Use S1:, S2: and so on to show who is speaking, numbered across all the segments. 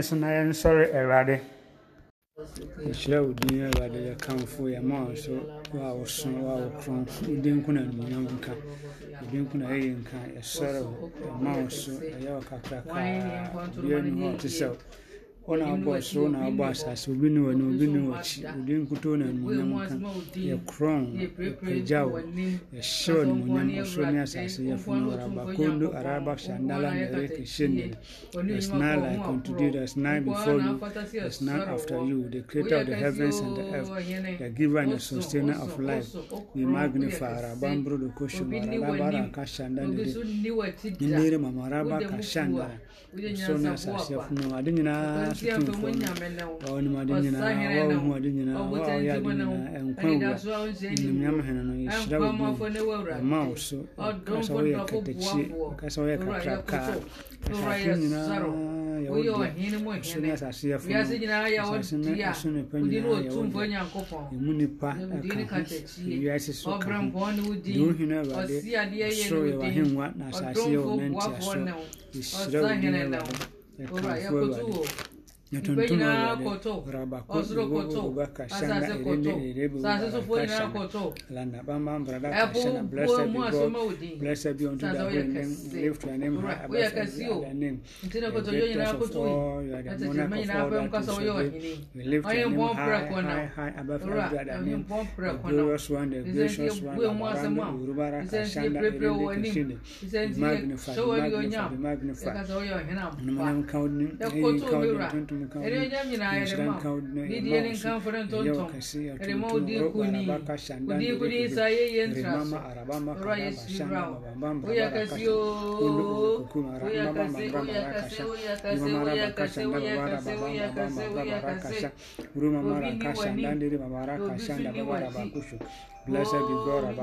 S1: ne so na yɛnsɔre awurade yɛhyerɛ wo din awurade yɛkamfo yɛma wo so wo a woso wo a wokron wo din nko na animuonyam nka wo din nko na ɛyɛ nka yɛsɔre wo yɛma wo so ɛyɛ wo kakrakaa obiara ni hɔ ɔte sɛ ona abɔsoro na abɔ asase obi ne wɔ ne obi ne wɔ akyi obi nkuto na nnunyam ka. yɛ korɔn yɛpagya wo yɛhyew nnunyam ɔsoro ne asase yɛfono waraba kondo araba shandala na ɛreka hyɛnnere there's none like unto thee there's none before you. there's none after you the creator of the heavens and the earth. the giver and the sustainer of life. we magnify araba mbrodo koshu mararaba raka shandala nere mamaraba ka shandala na sase funo ade nyinaa tutum fo no ɔne ade nyinaa wa hu ade nyinaa wa ɔyɛ ade nyinaa ɛnkwa wura nimnyam hene no yɛhyira wo din ɛma wo so kasa woyɛ katakyi kasa woyɛ kakraka asase nyinaa yɛwo deɛ so ne asase yɛfo no asase no ɛso ne pa nyinaa yɛwo deɛ ɛmu nipa ɛka ho ewiase so ka ho deɛ wohene awurade soro yɛ wahengua na asase yɛ wo nantia so Ищи. Вот, Заняли iwowo baka shanda erende erebe bakashanda landa bamba brada kashanda blessed be God. blessed be unto the holy name lift your name high above every other name. The greatest of all you are the monarch of all that is obeyed we lift your name high high high above every other name. the glorious one the gracious one abarando urubara kashanda erende kashinde be magnified be magnified be magnified numanam kaudni hey kaudni tuntum
S2: ɛdeɛnyam nyinaa yɛde ma? wo didie ne nkamfo ne ntontom yɛde ma wo din kuni wodin kuni sa yɛyɛ ntra so ɔrɔ yɛsiri bra wo woyɛ kɛse o. Woyɛ kɛse woyɛ kɛse woyɛ kɛse woyɛ kɛse woyɛ kɛse woyɛ kɛse woyɛ kɛse obi ni w'anim
S1: Blessed be God,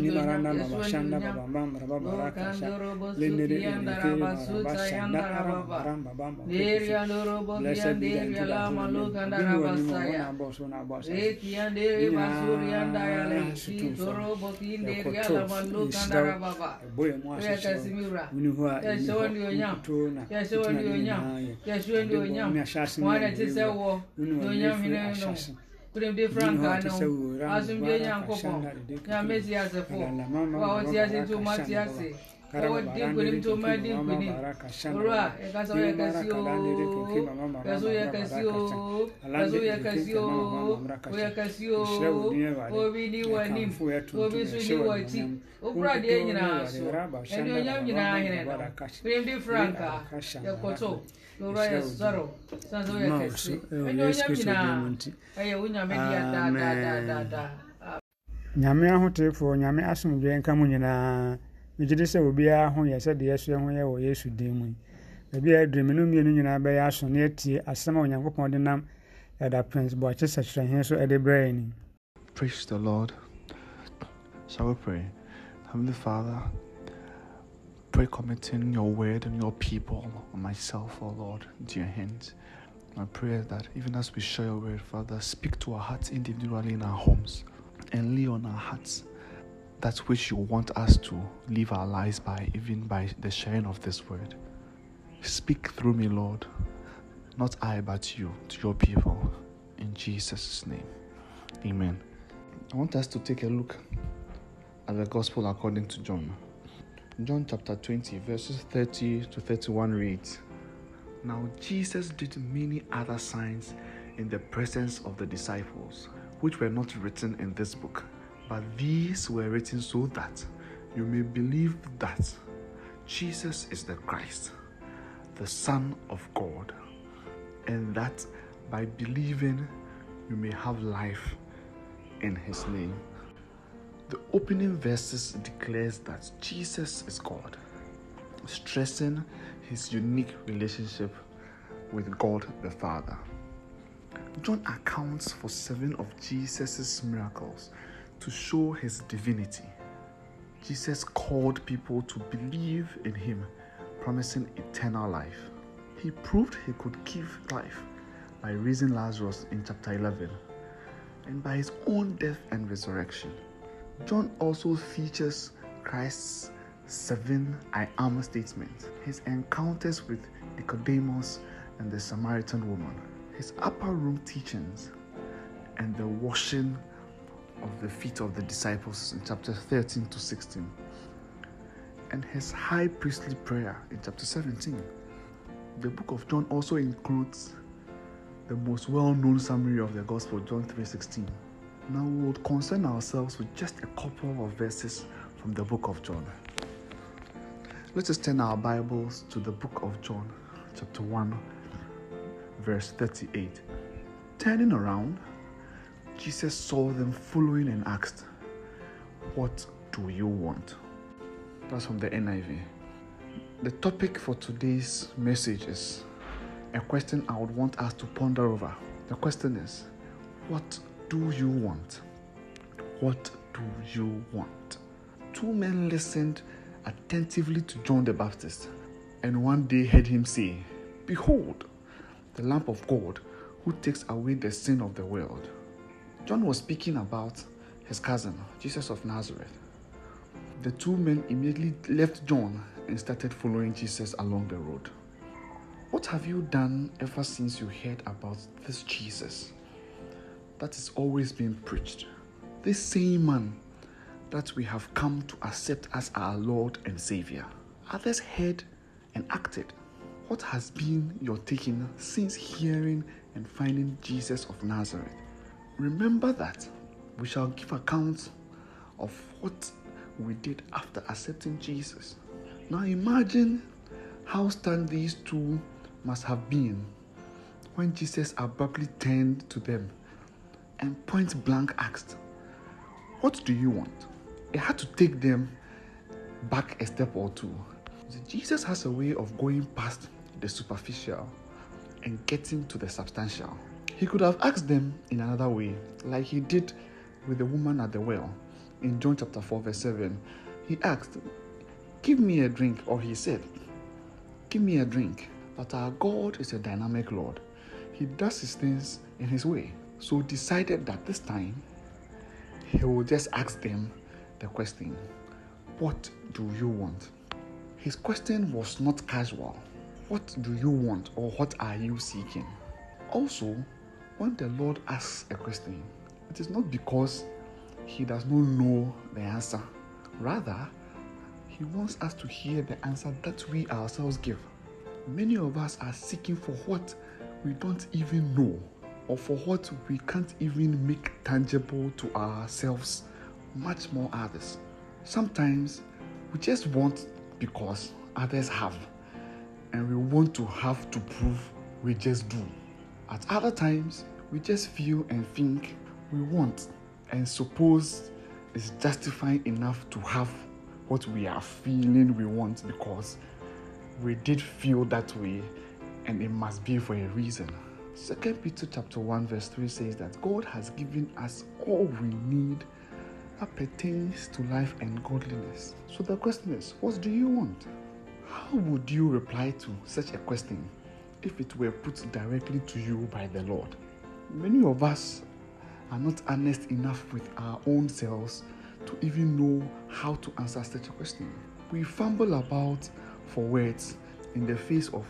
S1: limara na mama shanda baba bam baba bara kasha limere limere baba shanda aram aram baba bam blessed be the name. of the Lord and the Rabasaya etian dere basuri anda ya leki toro botin dere ala
S2: malu kanda rababa ya kasimira ya shawandi onyam ya shawandi onyam ya shawandi onyam mwana tisewo onyam hine no kuremde frankaa no asomdwe nyankopɔn nyame si asefo wo a wɔte ase nti woma te ase wɔwɔ di nkonim nti woma di nkonim owura a yɛkasa woyɛ kɛse o. yɛso woyɛ kɛse o. Yɛso woyɛ kɛse o. woyɛ kɛse o. Obi ni w'anim obi so. ni w'akyi wokura deɛ nyinaa so ɛne onyam nyinaa hene no kuremde frankaa yɛkɔtɔ owura yɛsɔre sane sɛ woyɛ kɛse ɛne onyam nyinaa ɛyɛ wo nyame deɛ
S1: nyame ahoteefoɔ nyame asomdwe nka mu nyinaa megye di sɛ obiara ho yɛ sɛ deɛ ɛsoɛ ho yɛ wɔ yesu din mu baabi a aduru menu mmienu nyinaa bɛyɛ aso na atie asɛm a onyankopɔn de nam ɛda prince boakye sɛkyerɛhene so ɛde brɛ ni
S3: Praise the Lord. Shall we pray? Heavenly Father, pray committing your word and your people and myself, oh Lord, into your hands. I pray that even as we share your word, Father, speak to our hearts individually in our homes and lay on our hearts that which you want us to live our lives by, even by the sharing of this word. Speak through me, Lord, not I, but you, to your people. In Jesus' name. Amen. I want us to take a look at the Gospel according to John. John chapter 20, verses 30 to 31 reads Now Jesus did many other signs in the presence of the disciples, which were not written in this book, but these were written so that you may believe that Jesus is the Christ, the Son of God, and that by believing you may have life in his name. The opening verses declares that Jesus is God, stressing his unique relationship with God the Father. John accounts for seven of Jesus' miracles to show his divinity. Jesus called people to believe in him, promising eternal life. He proved he could give life by raising Lazarus in chapter 11 and by his own death and resurrection. John also features Christ's seven I am statements, his encounters with Nicodemus and the Samaritan woman, his upper room teachings, and the washing of the feet of the disciples in chapter 13 to 16, and his high priestly prayer in chapter 17. The book of John also includes the most well-known summary of the gospel John 3:16. Now we would concern ourselves with just a couple of verses from the book of John. Let us turn our Bibles to the book of John, chapter 1, verse 38. Turning around, Jesus saw them following and asked, What do you want? That's from the NIV. The topic for today's message is a question I would want us to ponder over. The question is, What do you want? What do you want? Two men listened attentively to John the Baptist, and one day heard him say, Behold, the Lamb of God who takes away the sin of the world. John was speaking about his cousin, Jesus of Nazareth. The two men immediately left John and started following Jesus along the road. What have you done ever since you heard about this Jesus that is always being preached? This same man that we have come to accept as our Lord and Savior. Others heard and acted. What has been your taking since hearing and finding Jesus of Nazareth? Remember that we shall give account of what we did after accepting Jesus. Now imagine how stunned these two must have been when Jesus abruptly turned to them and point blank asked, What do you want? It had to take them back a step or two. Jesus has a way of going past the superficial and getting to the substantial. He could have asked them in another way, like he did with the woman at the well in John chapter 4, verse 7. He asked, Give me a drink, or he said, Give me a drink. But our God is a dynamic Lord. He does his things in his way. So decided that this time he will just ask them the question, What do you want? His question was not casual. What do you want or what are you seeking? Also, when the Lord asks a question, it is not because he does not know the answer. Rather, he wants us to hear the answer that we ourselves give. Many of us are seeking for what we don't even know or for what we can't even make tangible to ourselves, much more others. Sometimes we just want because others have, and we want to have to prove we just do. At other times, we just feel and think we want and suppose it's justifying enough to have what we are feeling we want because we did feel that way and it must be for a reason. Second Peter chapter 1 verse 3 says that God has given us all we need that pertains to life and godliness. So the question is, what do you want? How would you reply to such a question if it were put directly to you by the Lord? Many of us are not honest enough with our own selves to even know how to answer such a question. We fumble about for words in the face of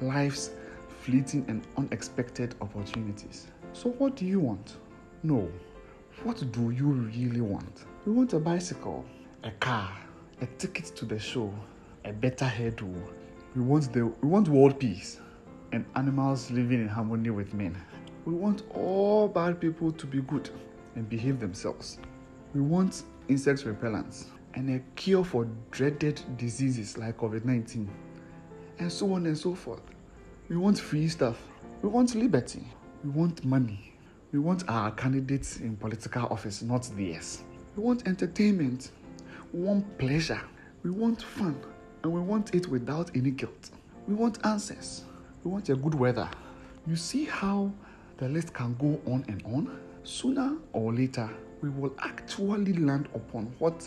S3: life's fleeting and unexpected opportunities. So, what do you want? No. What do you really want? We want a bicycle, a car, a ticket to the show, a better hairdo. We want the we want world peace and animals living in harmony with men. We want all bad people to be good and behave themselves. We want insect repellents and a cure for dreaded diseases like COVID 19, and so on and so forth. We want free stuff. We want liberty. We want money. We want our candidates in political office, not theirs. We want entertainment. We want pleasure. We want fun. And we want it without any guilt. We want answers. We want a good weather. You see how the list can go on and on? Sooner or later, we will actually land upon what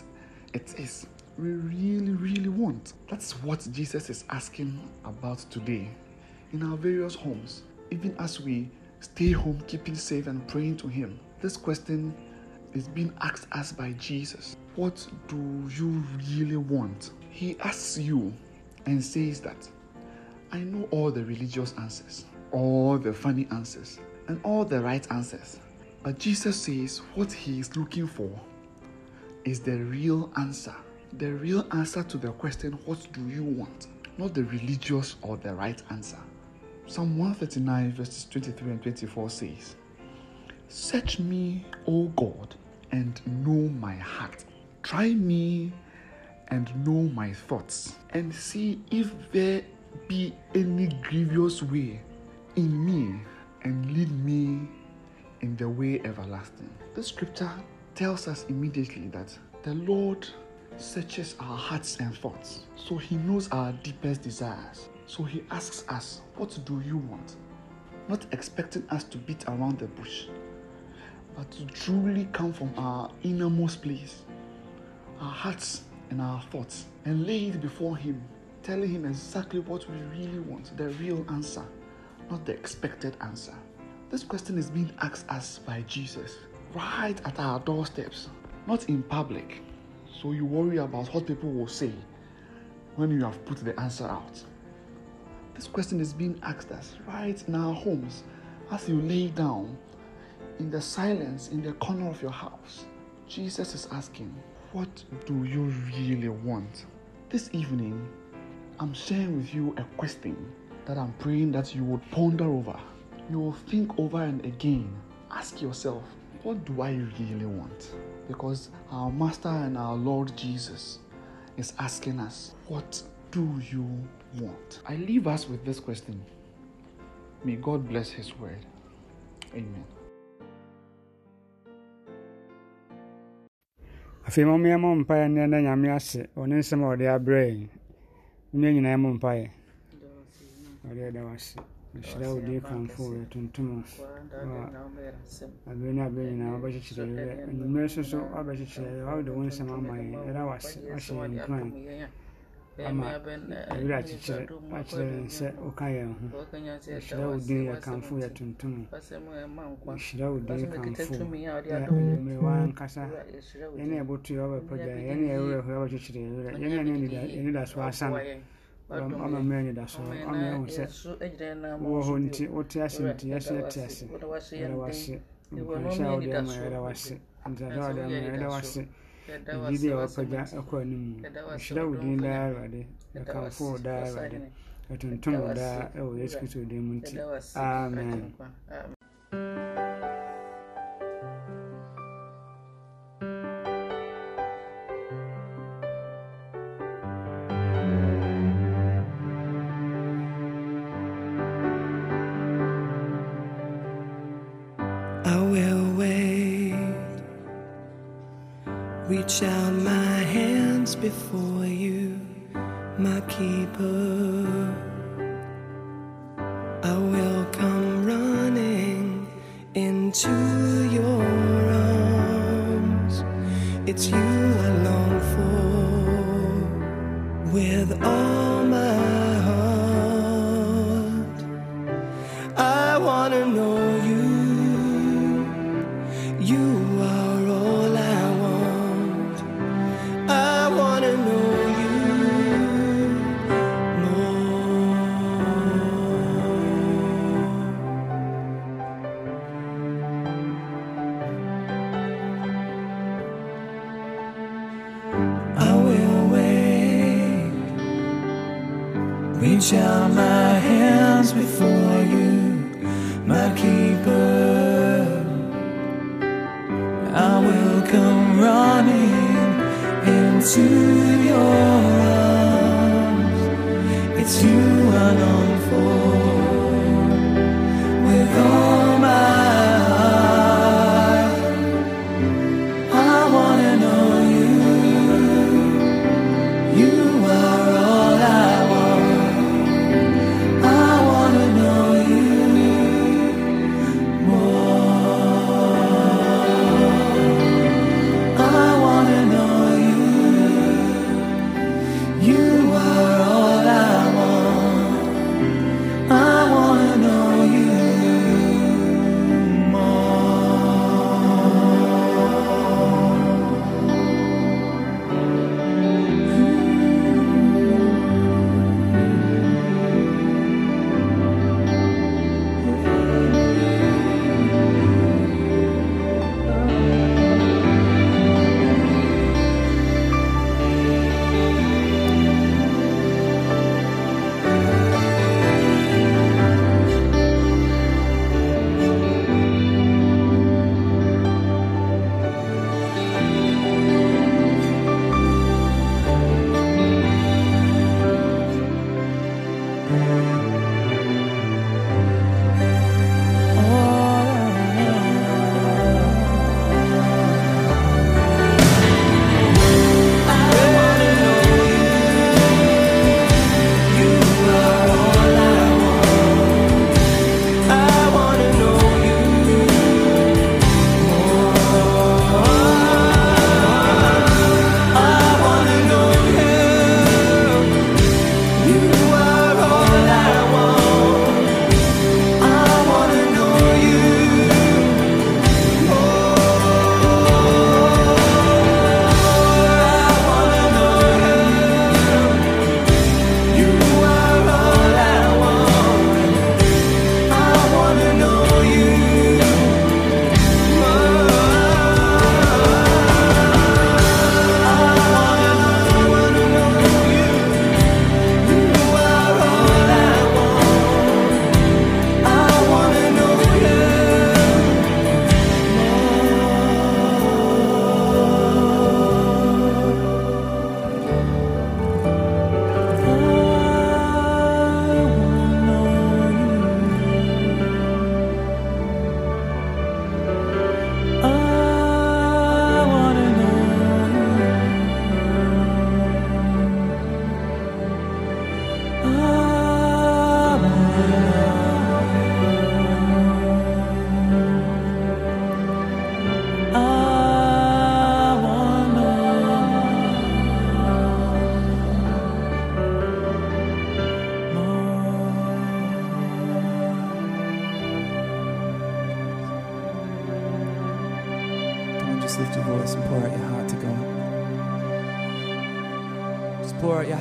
S3: it is we really, really want. That's what Jesus is asking about today in our various homes, even as we stay home, keeping safe and praying to Him. This question is being asked us by Jesus. What do you really want? He asks you and says that I know all the religious answers, all the funny answers, and all the right answers. But Jesus says what he is looking for is the real answer. The real answer to the question, What do you want? Not the religious or the right answer. Psalm 139, verses 23 and 24 says, Search me, O God, and know my heart. Try me and know my thoughts, and see if there be any grievous way in me, and lead me in the way everlasting. The scripture tells us immediately that the Lord searches our hearts and thoughts, so He knows our deepest desires. So He asks us, What do you want? Not expecting us to beat around the bush, but to truly come from our innermost place, our hearts and our thoughts, and lay it before Him, telling Him exactly what we really want the real answer, not the expected answer. This question is being asked us by Jesus right at our doorsteps, not in public. So you worry about what people will say when you have put the answer out. This question is being asked us right in our homes as you lay down in the silence in the corner of your house. Jesus is asking, What do you really want? This evening, I'm sharing with you a question that I'm praying that you would ponder over. You will think over and again. Ask yourself, what do I really want? Because our Master and our Lord Jesus is asking us, What do you want? I leave us with this question. May God bless His word. Amen.
S1: afei ma mmea mo mpaeɛ nnɛ na nyame ase ɔne nsɛm a ɔde abrɛ yi mmea nyinaa mo mpaeɛ ɔde ɛda wase mehyira wo din kamfo yɛ tuntum abere ne abere nyinaa wobɛkyekyerɛ yɛ anwummerɛ so so wabɛkyekyerɛ yɛ wode wo nsɛm ama yɛ ɛda wase wahyɛ yɛ nkuran ama awura akyekyerɛ akyerɛ yɛn sɛ woka yɛn ho. Ɛhyira wo din yɛ kamfo yɛ tuntum ɛhyira wo din kamfo anwummerɛ wankasa yɛne ɛboto yɛ wabɛpagya yɛne ɛwerɛ ho wabɛkyekyerɛ yɛ werɛ yɛne ɛnidaso asa no ama mmerɛ anidasoɔ ama yɛhu sɛ wowɔ hɔ nti wote ase nti yɛso yɛte ase yɛda wase nkwanhyɛ a wode ama yɛda wase ntade a wode ama yɛda wase biribi a wapagya ɛkɔ anim ɛhyira wo din daa awurade ɛkamfo wo daa awurade ɛtontom wo daa ɛwɔ yesu kristo din mu nti amen
S4: into your arms. It's you I long for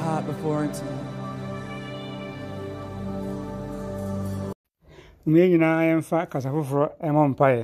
S4: heart before
S5: Him tonight.
S1: Mmea nyinaa yɛmfa kasa foforɔ ɛmɔ mpaeɛ.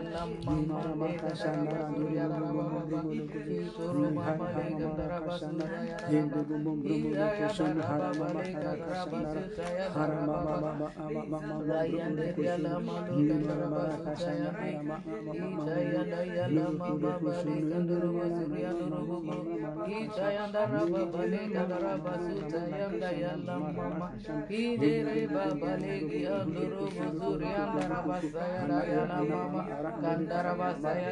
S1: Mama Kandara basaya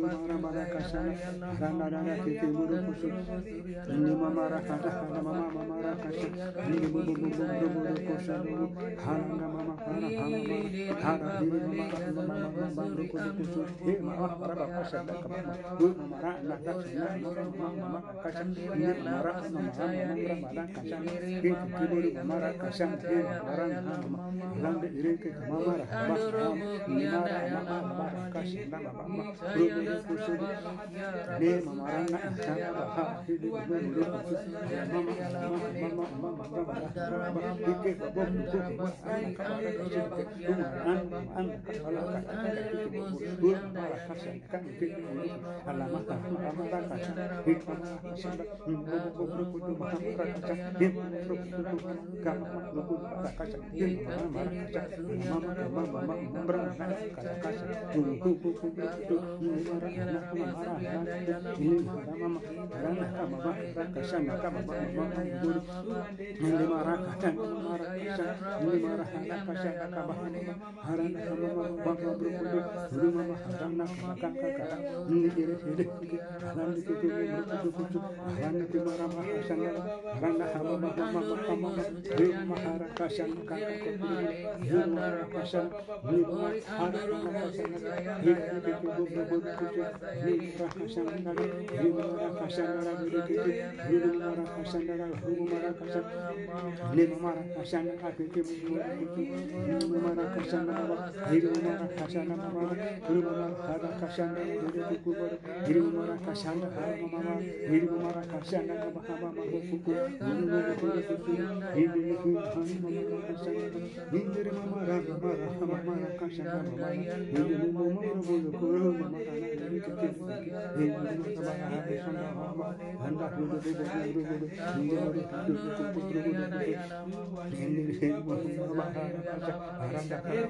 S1: Mama, mama, rana rana kete buru kusu ni mama rakata mama mama rakata ni buru buru buru kusu mama hana dima ma ma ma ma ruku ruku tu e ma wa raba kasha da kama ma u ma mara na na na ma ma ma kasha ni mara ma ma ma ma ma na kasha e ti bori ma mara kasha e mara na ma ma lan de ire ke kama mara ba ni mara ma ma ma kasha ma ma ma ma ma ma ma ma ma ma ma ma ma ma Menerima dan menerima harana hama baka mama kaka kaka harana harana mara harana kaka Hirumara Kashana Mama, Hirumara Hara Kashana, Hirukukur, Hirumara Kashana Hara Mama, Hirumara Kashana Mama, Hirukukur, Hirumara Kashana, Hirukukur, Hirumara Kashana, Hindere Mama Rama Rama Mama Kashana Mama, Hindere Mama Rama Rama Mama Kashana Mama, Hindere Mama Rama Kashana Mama, Handa Hulu Hulu Hulu Hulu, Hindere Hulu Hulu Hulu Hulu, Hindere Mama Rama Kashana Mama, Handa Hulu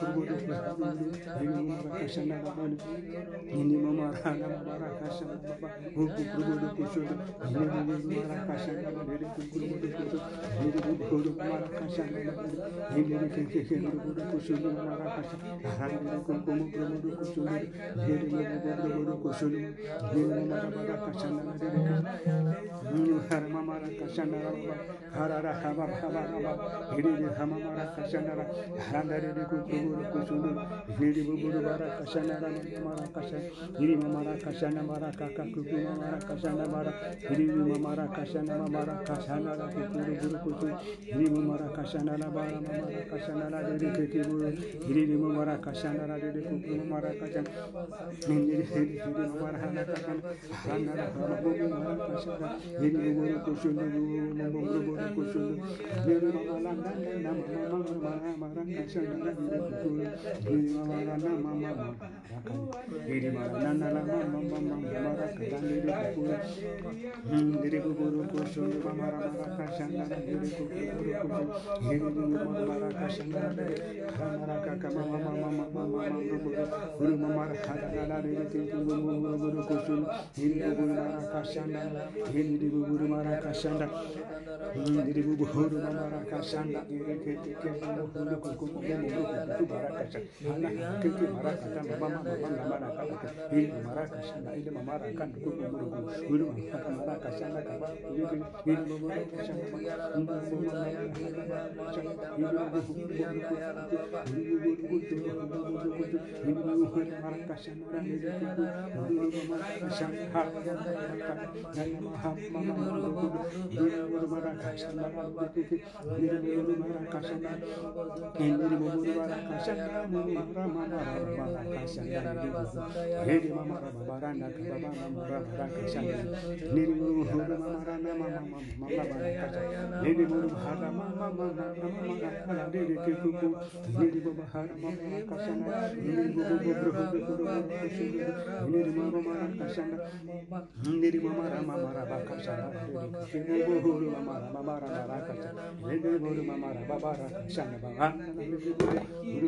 S1: Baba Baba Mama Rana Baba Kasha Kasha Kasha Kasha Kasha Kasha Kasha buru kusulu vili buru bara kasana rama mara kasana vili mara kaka kuku mara kasana mara vili mara kasana mara kasana ra kukuru buru kusulu vili mara kasana ra bara mara kasana ra dede kiki buru vili mara kasana ra dede kukuru mara kasana vili vili mara hana kasana hana ra hana buru mara kasana Guru ini Shanda Mama Rama Rama Rama Shanda Mama Rama Baranda Baba Mama Rama Rama Niri Mama Rana Mama Mama Mama
S2: Baranda Niri Guru Mama Mama Mama Mama Niri Kikuku Niri Baba Mama Rama Mama Rama Shanda Niri Mama Rama Mama
S4: Rama Mama Rama Rama Shanda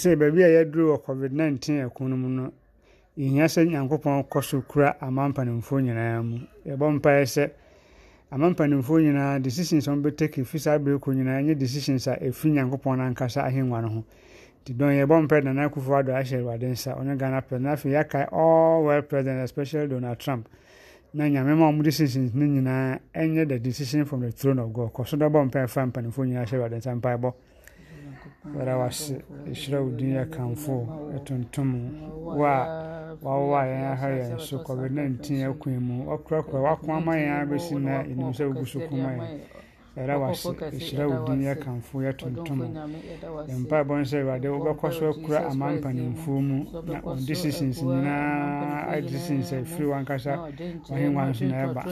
S1: sesei baabi a yɛaduru wɔ covid-19 ɛko no mu no yɛhia sɛ nyankopɔn kɔ so kura ama mpanimfoɔ nyinaa mu. Yɛbɔ mpaeɛ sɛ ama mpanimfoɔ nyinaa decisions a wɔbɛtake fi saa berɛ kɔ nyinaa ɛnyɛ decisions a ɛfiri nyankopɔn no ankasa ahengua no ho. Nti dɔn yɛbɔ mpaeɛ nana akufo ado ahyɛ awurade nsa. Ɔne ghana na afei yɛakae all world president especially donald trump. Na nyame ma ɔmo decisions no nyinaa ɛnyɛ the decision from the throne of god. Kɔ so dɔbɔ mpaeɛ fa mpanimfoɔ nyinaa hyɛ awurade nsa. Mpaebɔ wɛrɛ wase ɛhyira wo din yɛkamfo ɛtontom wo a wawowa yɛn aha yɛn so covid-19 akwan mu. Ɔkorakora wako ama yɛn abɛsi na ɛnim sɛ wogu so kuma yɛn ɛra wase ɛhyira wo din yɛkamfo yɛtontom yɛmpaebɔ no sɛ awurade wobɛkɔ so akura ama mpanimfoɔ mu. na ɔde decisions nyinaa decisions sinsɛ firi wankasa wahengua no so na ɛba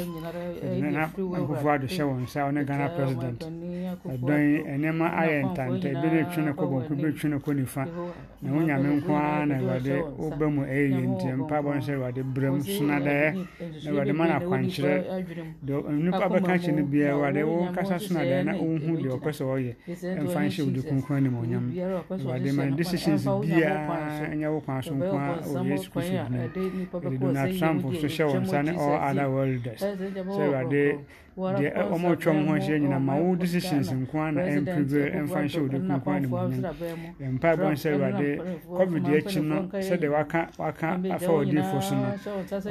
S1: na nkufoɔ adohyɛ wɔn nsa ɔne ghana president. Ɛdɔn nneɛma ayɛ ntanta ebi ne twe ne kɔ bɔnko ebi twe ne kɔ nifa na wo nyame nko ara na awurade woba mu ɛyɛ yɛ nti mpaebɔ no sɛ awurade sona dɛɛ na awurade ma no akwankyerɛ nnipa bɛka kye no biara awurade wo nkasa sona dɛɛ na wohu deɛ ɔpɛ sɛ ɔyɛ ɛmfa nhyɛ wo de kronkron animonyam awurade ma decisions biara ɛnyɛ wo kwan so nko a wɔ yesu kristo ɛde donald trump so hyɛ wɔn nsa ne all other worlders sɛ awurade deɛ ɔmo twɛ mo ho ahyia nyina ma wo decisions nko a na ɛmprevail ɛmfa nhyɛ wo de kronkron animonyam yɛmpaebɔ no sɛ awurade covid akyi no sɛdeɛ waka waka afa ɔdiifo so no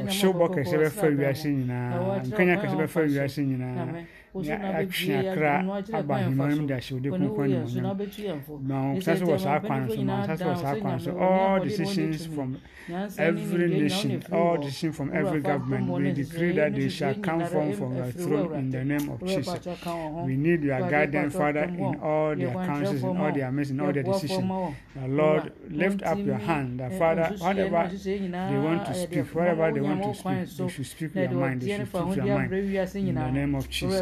S1: ɔhyew bɔ kɛsɛ bɛfa wiase nyinaa nkanya kɛsɛ bɛfa wiase nyinaa akra aba ahemma no mu de ahyɛ wo de kronkron animonyam ma wo nsa so wɔ saa kwan so ma wo nsa so wɔ saa kwan so all decisions from every nation all decisions from every government. we decree that they shall come forth from your throne in the name of Jesus. we need your guidance father in all their counsels in all their meetings in all their decisions. the Lord lift up your hand that father whatever they want to speak whatever they want to speak they should speak your mind they should speak. your mind in the name of Jesus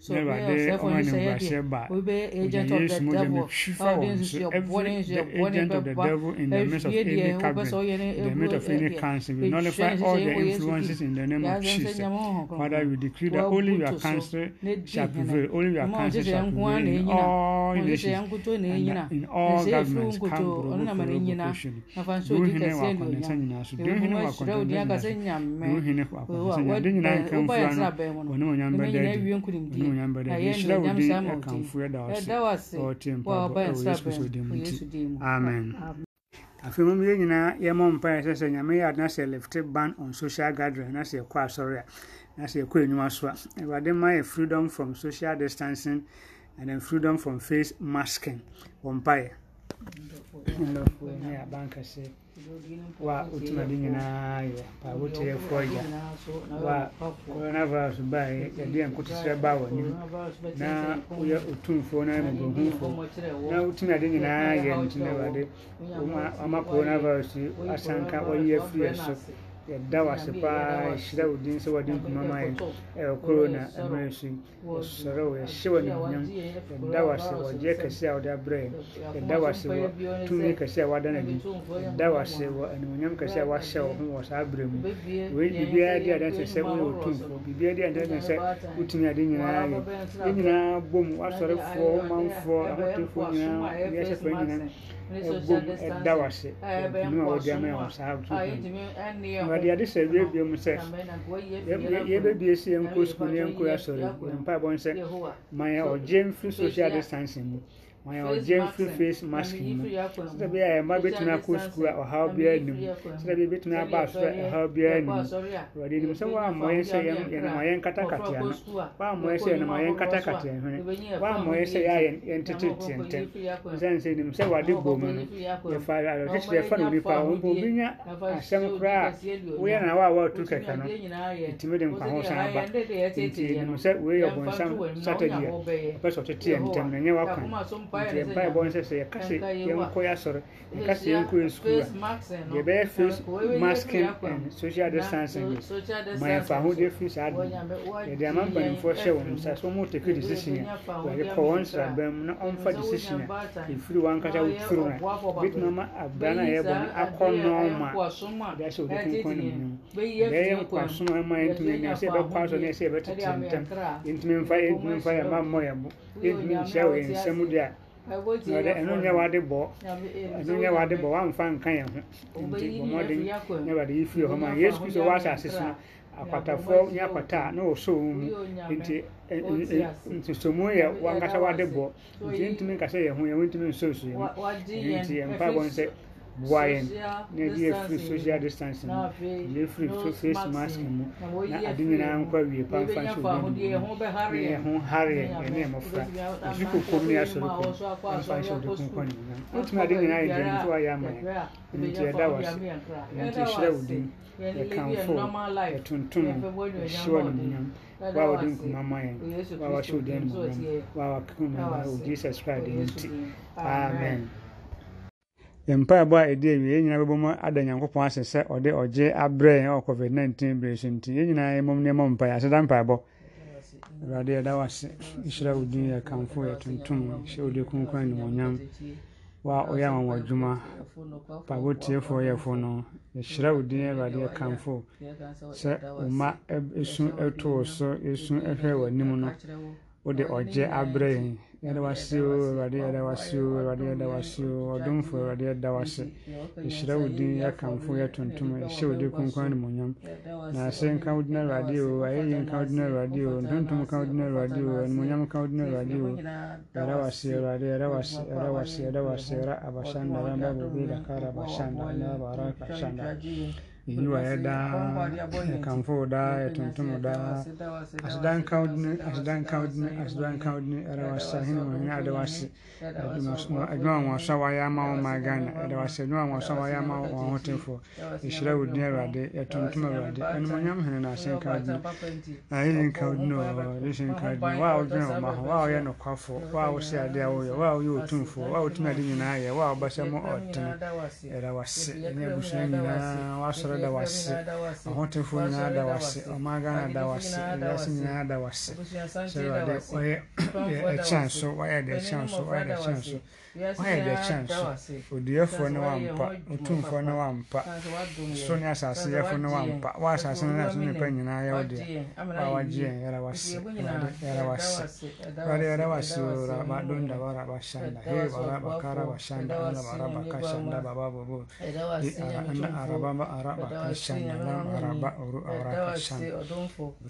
S1: So Mayor of Sefo, you say, we be
S2: agent of the devil. How things your warning, your warning, the devil in the midst of any cabinet,
S1: the midst of any council. We nullify all the influences in the name of Jesus. Father, we declare that only your counsel shall prevail, only your counsel shall prevail in all nations, and in all governments, duhene wɔ akɔnɛnsa nyinaa so duhene wɔ akɔnɛnsa nyinaa so duhene wɔ akɔnɛnsa nyinaa de nyinaa nka nfura no wɔne wɔn nyam bɛda adi wɔne wɔnyam bɛda adi hyira wo din ɛkamfo ɛda wo se ɔte mpaebɔ ɛwɔ yesu kristo din mu nti. Amen. Afei mu yɛn nyinaa yɛmmɔ mpaeɛ sɛ sɛ nyame yɛ ade na sɛ lifte ban on social gathering na sɛ yɛkɔ asɔre a na sɛ yɛkɔ enwuma so a. Awurade ma yɛ freedom from social distancing and then freedom from face masking. Wɔ mpaeɛ ndɔfoɔ ne abankɛse wa wotumi ade nyinaa yɛ pa woteɛfoɔ wa coronavirus baeɛ yɛde nkotosrɛ ba wɔ anim na woyɛ otumfoɔ na mmɔborɔhufoɔ na wotumi ade nyinaa yɛ nti na wama coronavirus yi asanka wayi afiri yɛ so dawa sipa shida udin sa wadin kuma mai corona emergency soro ya shiwa ne nan. Dawa si waje ka siya wada brain dawa si wa ka siya wada na di dawa si wa anunyam ka siya wa sha wa mu wasa mu. We bibiya di adan se se wo tun ko bibiya di adan se utumi adin nyina ni nyina bom asore fo manfo amatu fo nyina ya se fo nyina ɛda wase ɛtumi a wɔde ama wɔn saa nso kan wɔde ade sɛ wie bie mu sɛ yɛbɛbie si yɛn kɔ sukuu ne yɛn kɔ asɔre mpaebɔ nsɛ ma ɔgye mfiri social distancing. mu ma yɛ ɔgye mfiri face mask mu sɛdeɛ bɛyɛ a yɛmma bɛtumi akɔ sukuu a ɔhaw biara nim sɛdeɛ bɛyɛ bɛtumi aba asɔre a ɔhaw biara nim awurade nim sɛ woammɔ yɛn sɛ yɛnama yɛn katakata no woammɔ yɛn sɛ yɛnama yɛn katakata hwene woammɔ yɛn sɛ yɛa yɛn tete tiɛntɛm ɛsiane sɛ nim sɛ wade bɔ mu no? Yɛfa awerɛkyekyerɛ yɛfa no onipa wo mpo obi nya asɛm koraa woyɛ na wa a woatu kɛkɛ no ɛtumi de nkwa ho san aba nti nim sɛ wei yɛ bɔnsam saturday a ɔpɛ sɛ ɔtete yɛn ntɛm na ɛnyɛ wakwan mpaebɔ nsɛ sɛ yɛka sɛ yɛnkɔ yɛ asɔre yɛka sɛ yɛnkɔ yɛ sukuu a yɛbɛyɛ face masking and social distancing ma yɛfa ahodeɛ firi saa ade yɛde ama mpanimfoɔ hyɛ wɔn nsa sɛ wɔn take decision a wɔde kɔ wɔn nsraban mu na ɔmfa decision a ɛfiri wɔn ankasa wofiri no a bituma ma abra no a yɛbɔ no akɔ nɔɔma de ahyɛ ode konkɔn no mu bɛyɛ nkwasom a ɛma yɛntumi nya sɛ yɛbɛkɔ asɔ ne sɛ yɛbɛtete ntɛm yɛntumi mfa yɛntumi mfa yɛn ma mmɔ yɛn bo yɛntumi nhyia wɔ yɛn nsɛm de a ɔde ɛno nyɛ wade bɔ ɛno nyɛ wade bɔ wamfa nka yɛn ho nti bɔ mmɔden ne wade yi firi hɔ ma yesu kristo wɔ asase so akwatafoɔ nyɛ akwata a na wɔsɔ wɔn mu nti nsosomu yɛ wankasa wade bɔ nti ntumi nkasa yɛn ho yɛn ho ntumi nsɔ nso yɛn nti yɛn mpaebɔ nsɛ boa yɛn na yɛde yɛfiri social distancing. Mu yɛfiri face mask mu. Na ade nyinaa nkɔ awie pamfa nhyɛ obi mu. na yɛn ho hare yɛn yɛne yɛn mmɔfra ɛfi kokom ne asɔre kɔ pamfa nhyɛ ode konkɔ ne nyinam wotumi ade nyinaa yɛ gyɛm nso wayɛ ama yɛn nti yɛda wɔ se nti hyerɛ wo din yɛkamfo yɛtontom yɛhyɛ wɔ ne munyam wa a wɔde nkuma ma yɛn wa a wahyɛ wo din animuonyam wa a wakeka mu wɔ jesus christ din nti. amen mpaebɔ a ɛdi awie yɛn nyinaa bɛbɔ mu ada nyankopɔn ase sɛ ɔde ɔgye abrɛ yɛn wɔ covid 19 bere so nti yɛn nyinaa yɛmmom ne ɛmmɔ mpaeɛ aseda mpaebɔ. Awurade yɛda wo ase. Nhyira wo din yɛ kamfo yɛ tontom hyɛ wode kronkron animuonyam. Wa ɔyɛ anwanwa adwuma mpaebɔ tiefoɔ yɛfo no yɛhyira wo din awurade yɛ kamfo. Sɛ wo ma ɛsu ɛto wo so ɛsu ɛhwɛ w'anim no wode ɔgye abrɛ yɛn yɛdawase o awurade yɛdawase o awurade yɛdawase o ɔdomfo awurade yɛdawase ɛhyira wo din yɛakamfo yɛtontom ɛhyɛ wo din konkwan ne monyam na ase nka wo din awurade o ayɛyi nka wo din awurade o ntontom ka wo din awurade o animonyam ka wo din awurade o yɛdawase awurade yɛdawase yɛdawase yɛdawase ra abasanda ramba bobe dakara abasanda ramba baraka asanda yi wa yɛ daa yɛkamfo wo daa yɛtontom wo daa aseda nka wo dini aseda nka wo dini aseda nka wo dini ɛda wase ahene mu hene ada wase adwuma wɔnso wɔasa wayɛ ama wo ma ghana ɛda wase adwuma wɔnso wɔasa wayɛ ama wo ahotefoɔ yɛhyira wo din awurade yɛtontom awurade animonyam hene no ase nka wo ayɛyi nka wo ɔdehye nka a wodwene wo ma ho wo a woyɛ nokwafo wo a wosɛ ade a woyɛ wo a woyɛ otumfoɔ wo a wotumi ade nyinaa yɛ wo a wobɛsɛ mo ɔtene ɛda wase ɛne abusua nyinaa wasɔre da wase ahotefoɔ nyinaa da wase ɔman ghana da wase ewiase nyinaa da wase sɛ awurade ɔyɛ ɛkyɛn so wayɛ de ɛkyɛn so wayɛ de ɛkyɛn so wayɛ de ɛkyɛn so odiɛfoɔ ne wampa otumfoɔ ne wampa so ne asase yɛfo ne wampa wa asase ne naso nipa nyinaa yɛ wo deɛ wa wagye yɛn yɛra wase yɛra wase awurade yɛra wase o raba donda wa raba shanda. He wa raba kara wa shanda ala wa raba ka shanda baba bobo. Ana araba ba araba ka shanda lam araba oru ara ka shanda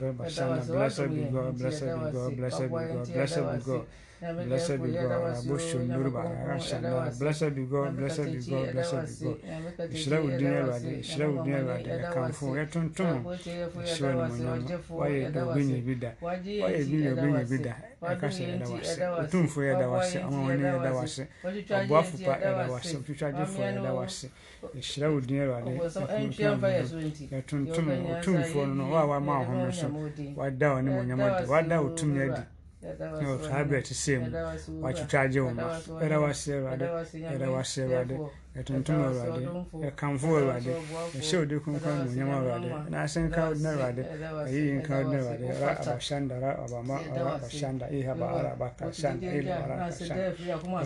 S1: raba shanda blessed be God blessed be God blessed be God blessed be God Blessed be God. Abosho Nuruba Rashana. Blessed be God. Blessed be God. Blessed be God. Ìṣirẹ́ wò dín ẹ̀rọ adé. Ìṣirẹ́ wò dín ẹ̀rọ adé. Ẹ̀ka fún ẹ tuntun. Ìṣirẹ́ ni mo yàn. Wáyé ògbéyìn bí da. Wáyé ìbíyìn ògbéyìn bí da. Ẹ̀ka ṣe ẹ̀dá wá sí. Òtúnfò ẹ̀dá wá sí. Àwọn ọ̀nà ẹ̀dá wá sí. Ọ̀bọ̀ àfùpá ẹ̀dá wá sí. Òtútù ẹ̀dá wá sí. Ìṣirẹ́ wò dín ẹ̀rọ adé. Ẹ tuntun. Òtúnfò nínú wà wá máa hàn so. Wà dá ọ ní mo yàn mọ́ di. Wà dá òtún yẹn di saa berɛ te sɛ mu watwitwa agye wo ma ɛda wase awurade ɛda wase awurade yɛtontom awurade yɛkamfo awurade yɛhyɛ odi kronkron nomonyam awurade na ase nka wo awurade ayiyi nka wo awurade ra abashanda ra abama ra abashanda. Iha ba ara abakashanda ila ara kashanda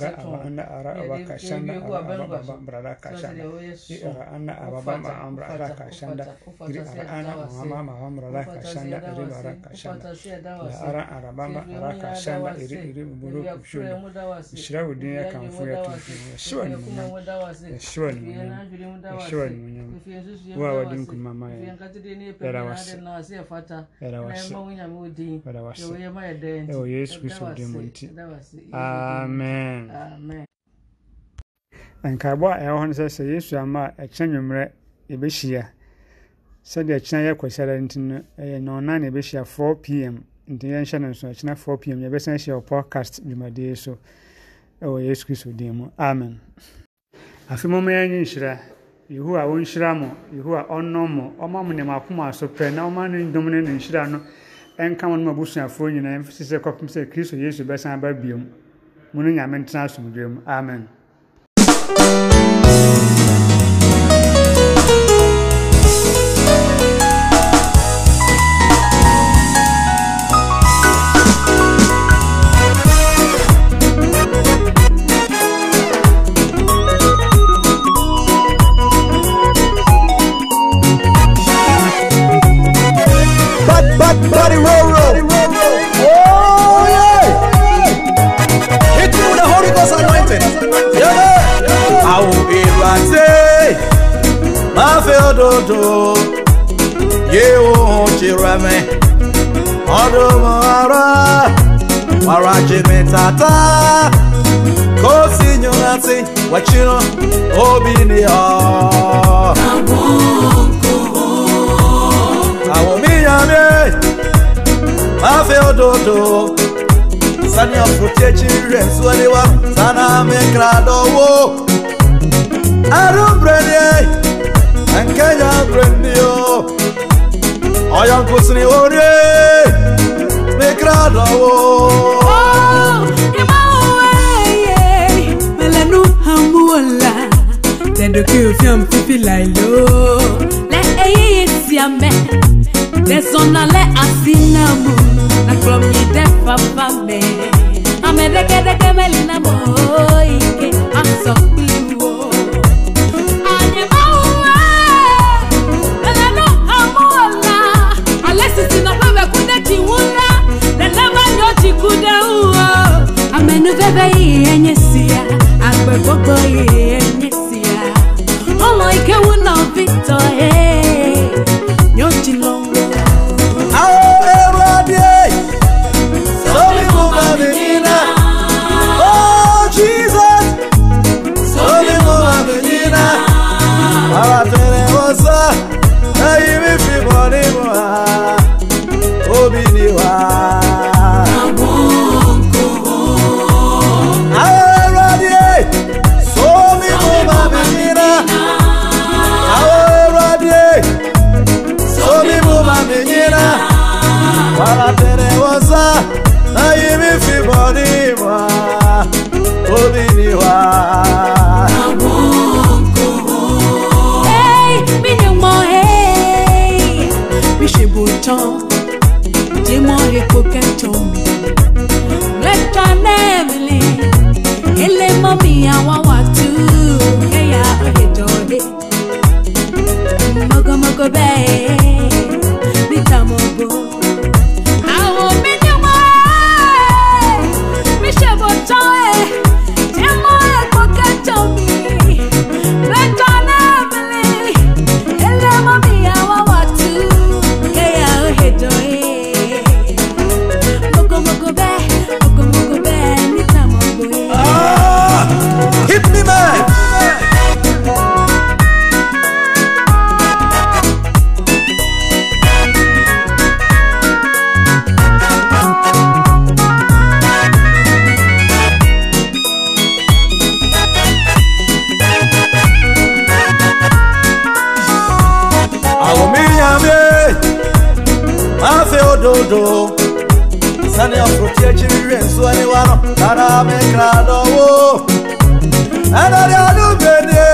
S1: ra abahanda ara abakashanda ara aba brada kashanda i ara anda ababa ma amra ara kashanda iri ara ana mahama mama brada kashanda iri ara kashanda la ara arabama ara kashanda iri iri buru kushuda ishira wo din yɛkamfo yɛtontom yɛhyɛ yɛhyɛ wo animuonyam wo a ɛwɔ yesu kristo din nti amen nkaebɔ a ɛwɔ hɔ no sɛ sɛ yesu ama a ɛkyerɛ nwummerɛ yɛbɛhyia sɛdeɛ ɛkyena yɛ kɔsiara nti no ɛyɛ nɔɔna na yɛbɛhyia 4 pm nti yɛnhyɛ no nso ɛkyena 4 pm yɛbɛsan hyia wɔ podcast dwumadie so ɛwɔ yesu kristo din mu amen afe mɔmɔ yɛn nyi nhyira yehowa wɔnhyira mo yehowa ɔnnɔ mo ɔma mo nneɛma akoma so pɛ na ɔma ne ndom ne ne nhyira no ɛnka mo no ma abusuafoɔ nyinaa ɛmfisi sɛ kɔpem sɛ kristo yesu bɛsan aba biom mu. No nyame ntena asomdwe mu. Amen
S6: black bloody roll Oh yeah! Hit you with the Holy Ghost anointing. Yeah. Àwọn èrò àti máa fẹ́ òdodo yé ohun jìrọ̀ me. Odo mọ̀ ara wàrà tata. tàtà kó sì yún láti wàchínú òbí ni ọ. Àwọn kò ó. Àwọn mi yàn mí mafe ododo. Sani ọkùnrin chire suwalewa sana mekra dọwọ arúgbìnrin e. nkẹyà gbìnrin o. Ọyọ nkwụsịrị orie. Mekra dọwọ.
S7: Then the kill film pipi like low. Let a year see a man. Les s'en allaient à Sinamo, la colonie des papas, mais Amedeke de Kemelina Moïke, à Sokpiliwo. Amenu bebe yi enyesia, akwe gbogbo yi
S6: o. Sani ọ̀pọ̀tí ekyiri nsuo ni kara no, dada mi kra dọ̀wọ́. Ẹnari ọdún gbèdé,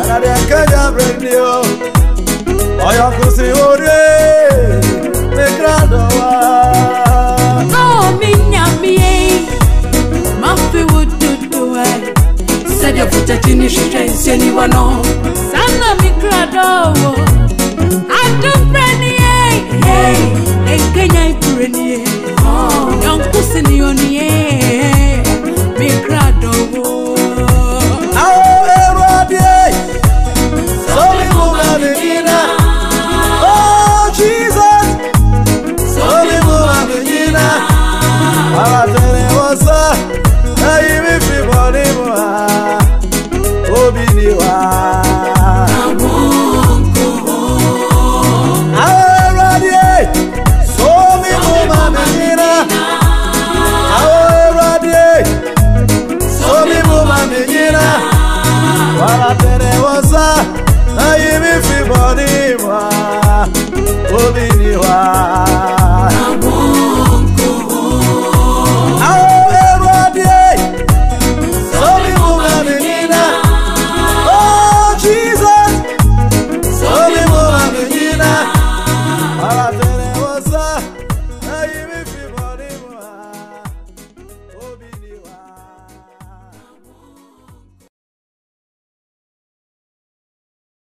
S6: ẹnari ẹ̀kẹ́jà bèrèdè o. Ọyọ kò sí orí, mi kra dọ̀wọ́.
S7: Báwo mi nyà mí yé? Máa wo dúdú ẹ̀. Wa náà. Sani mi.
S6: Hey, in Kenya iture niye. Oh, yankusi niyo niye.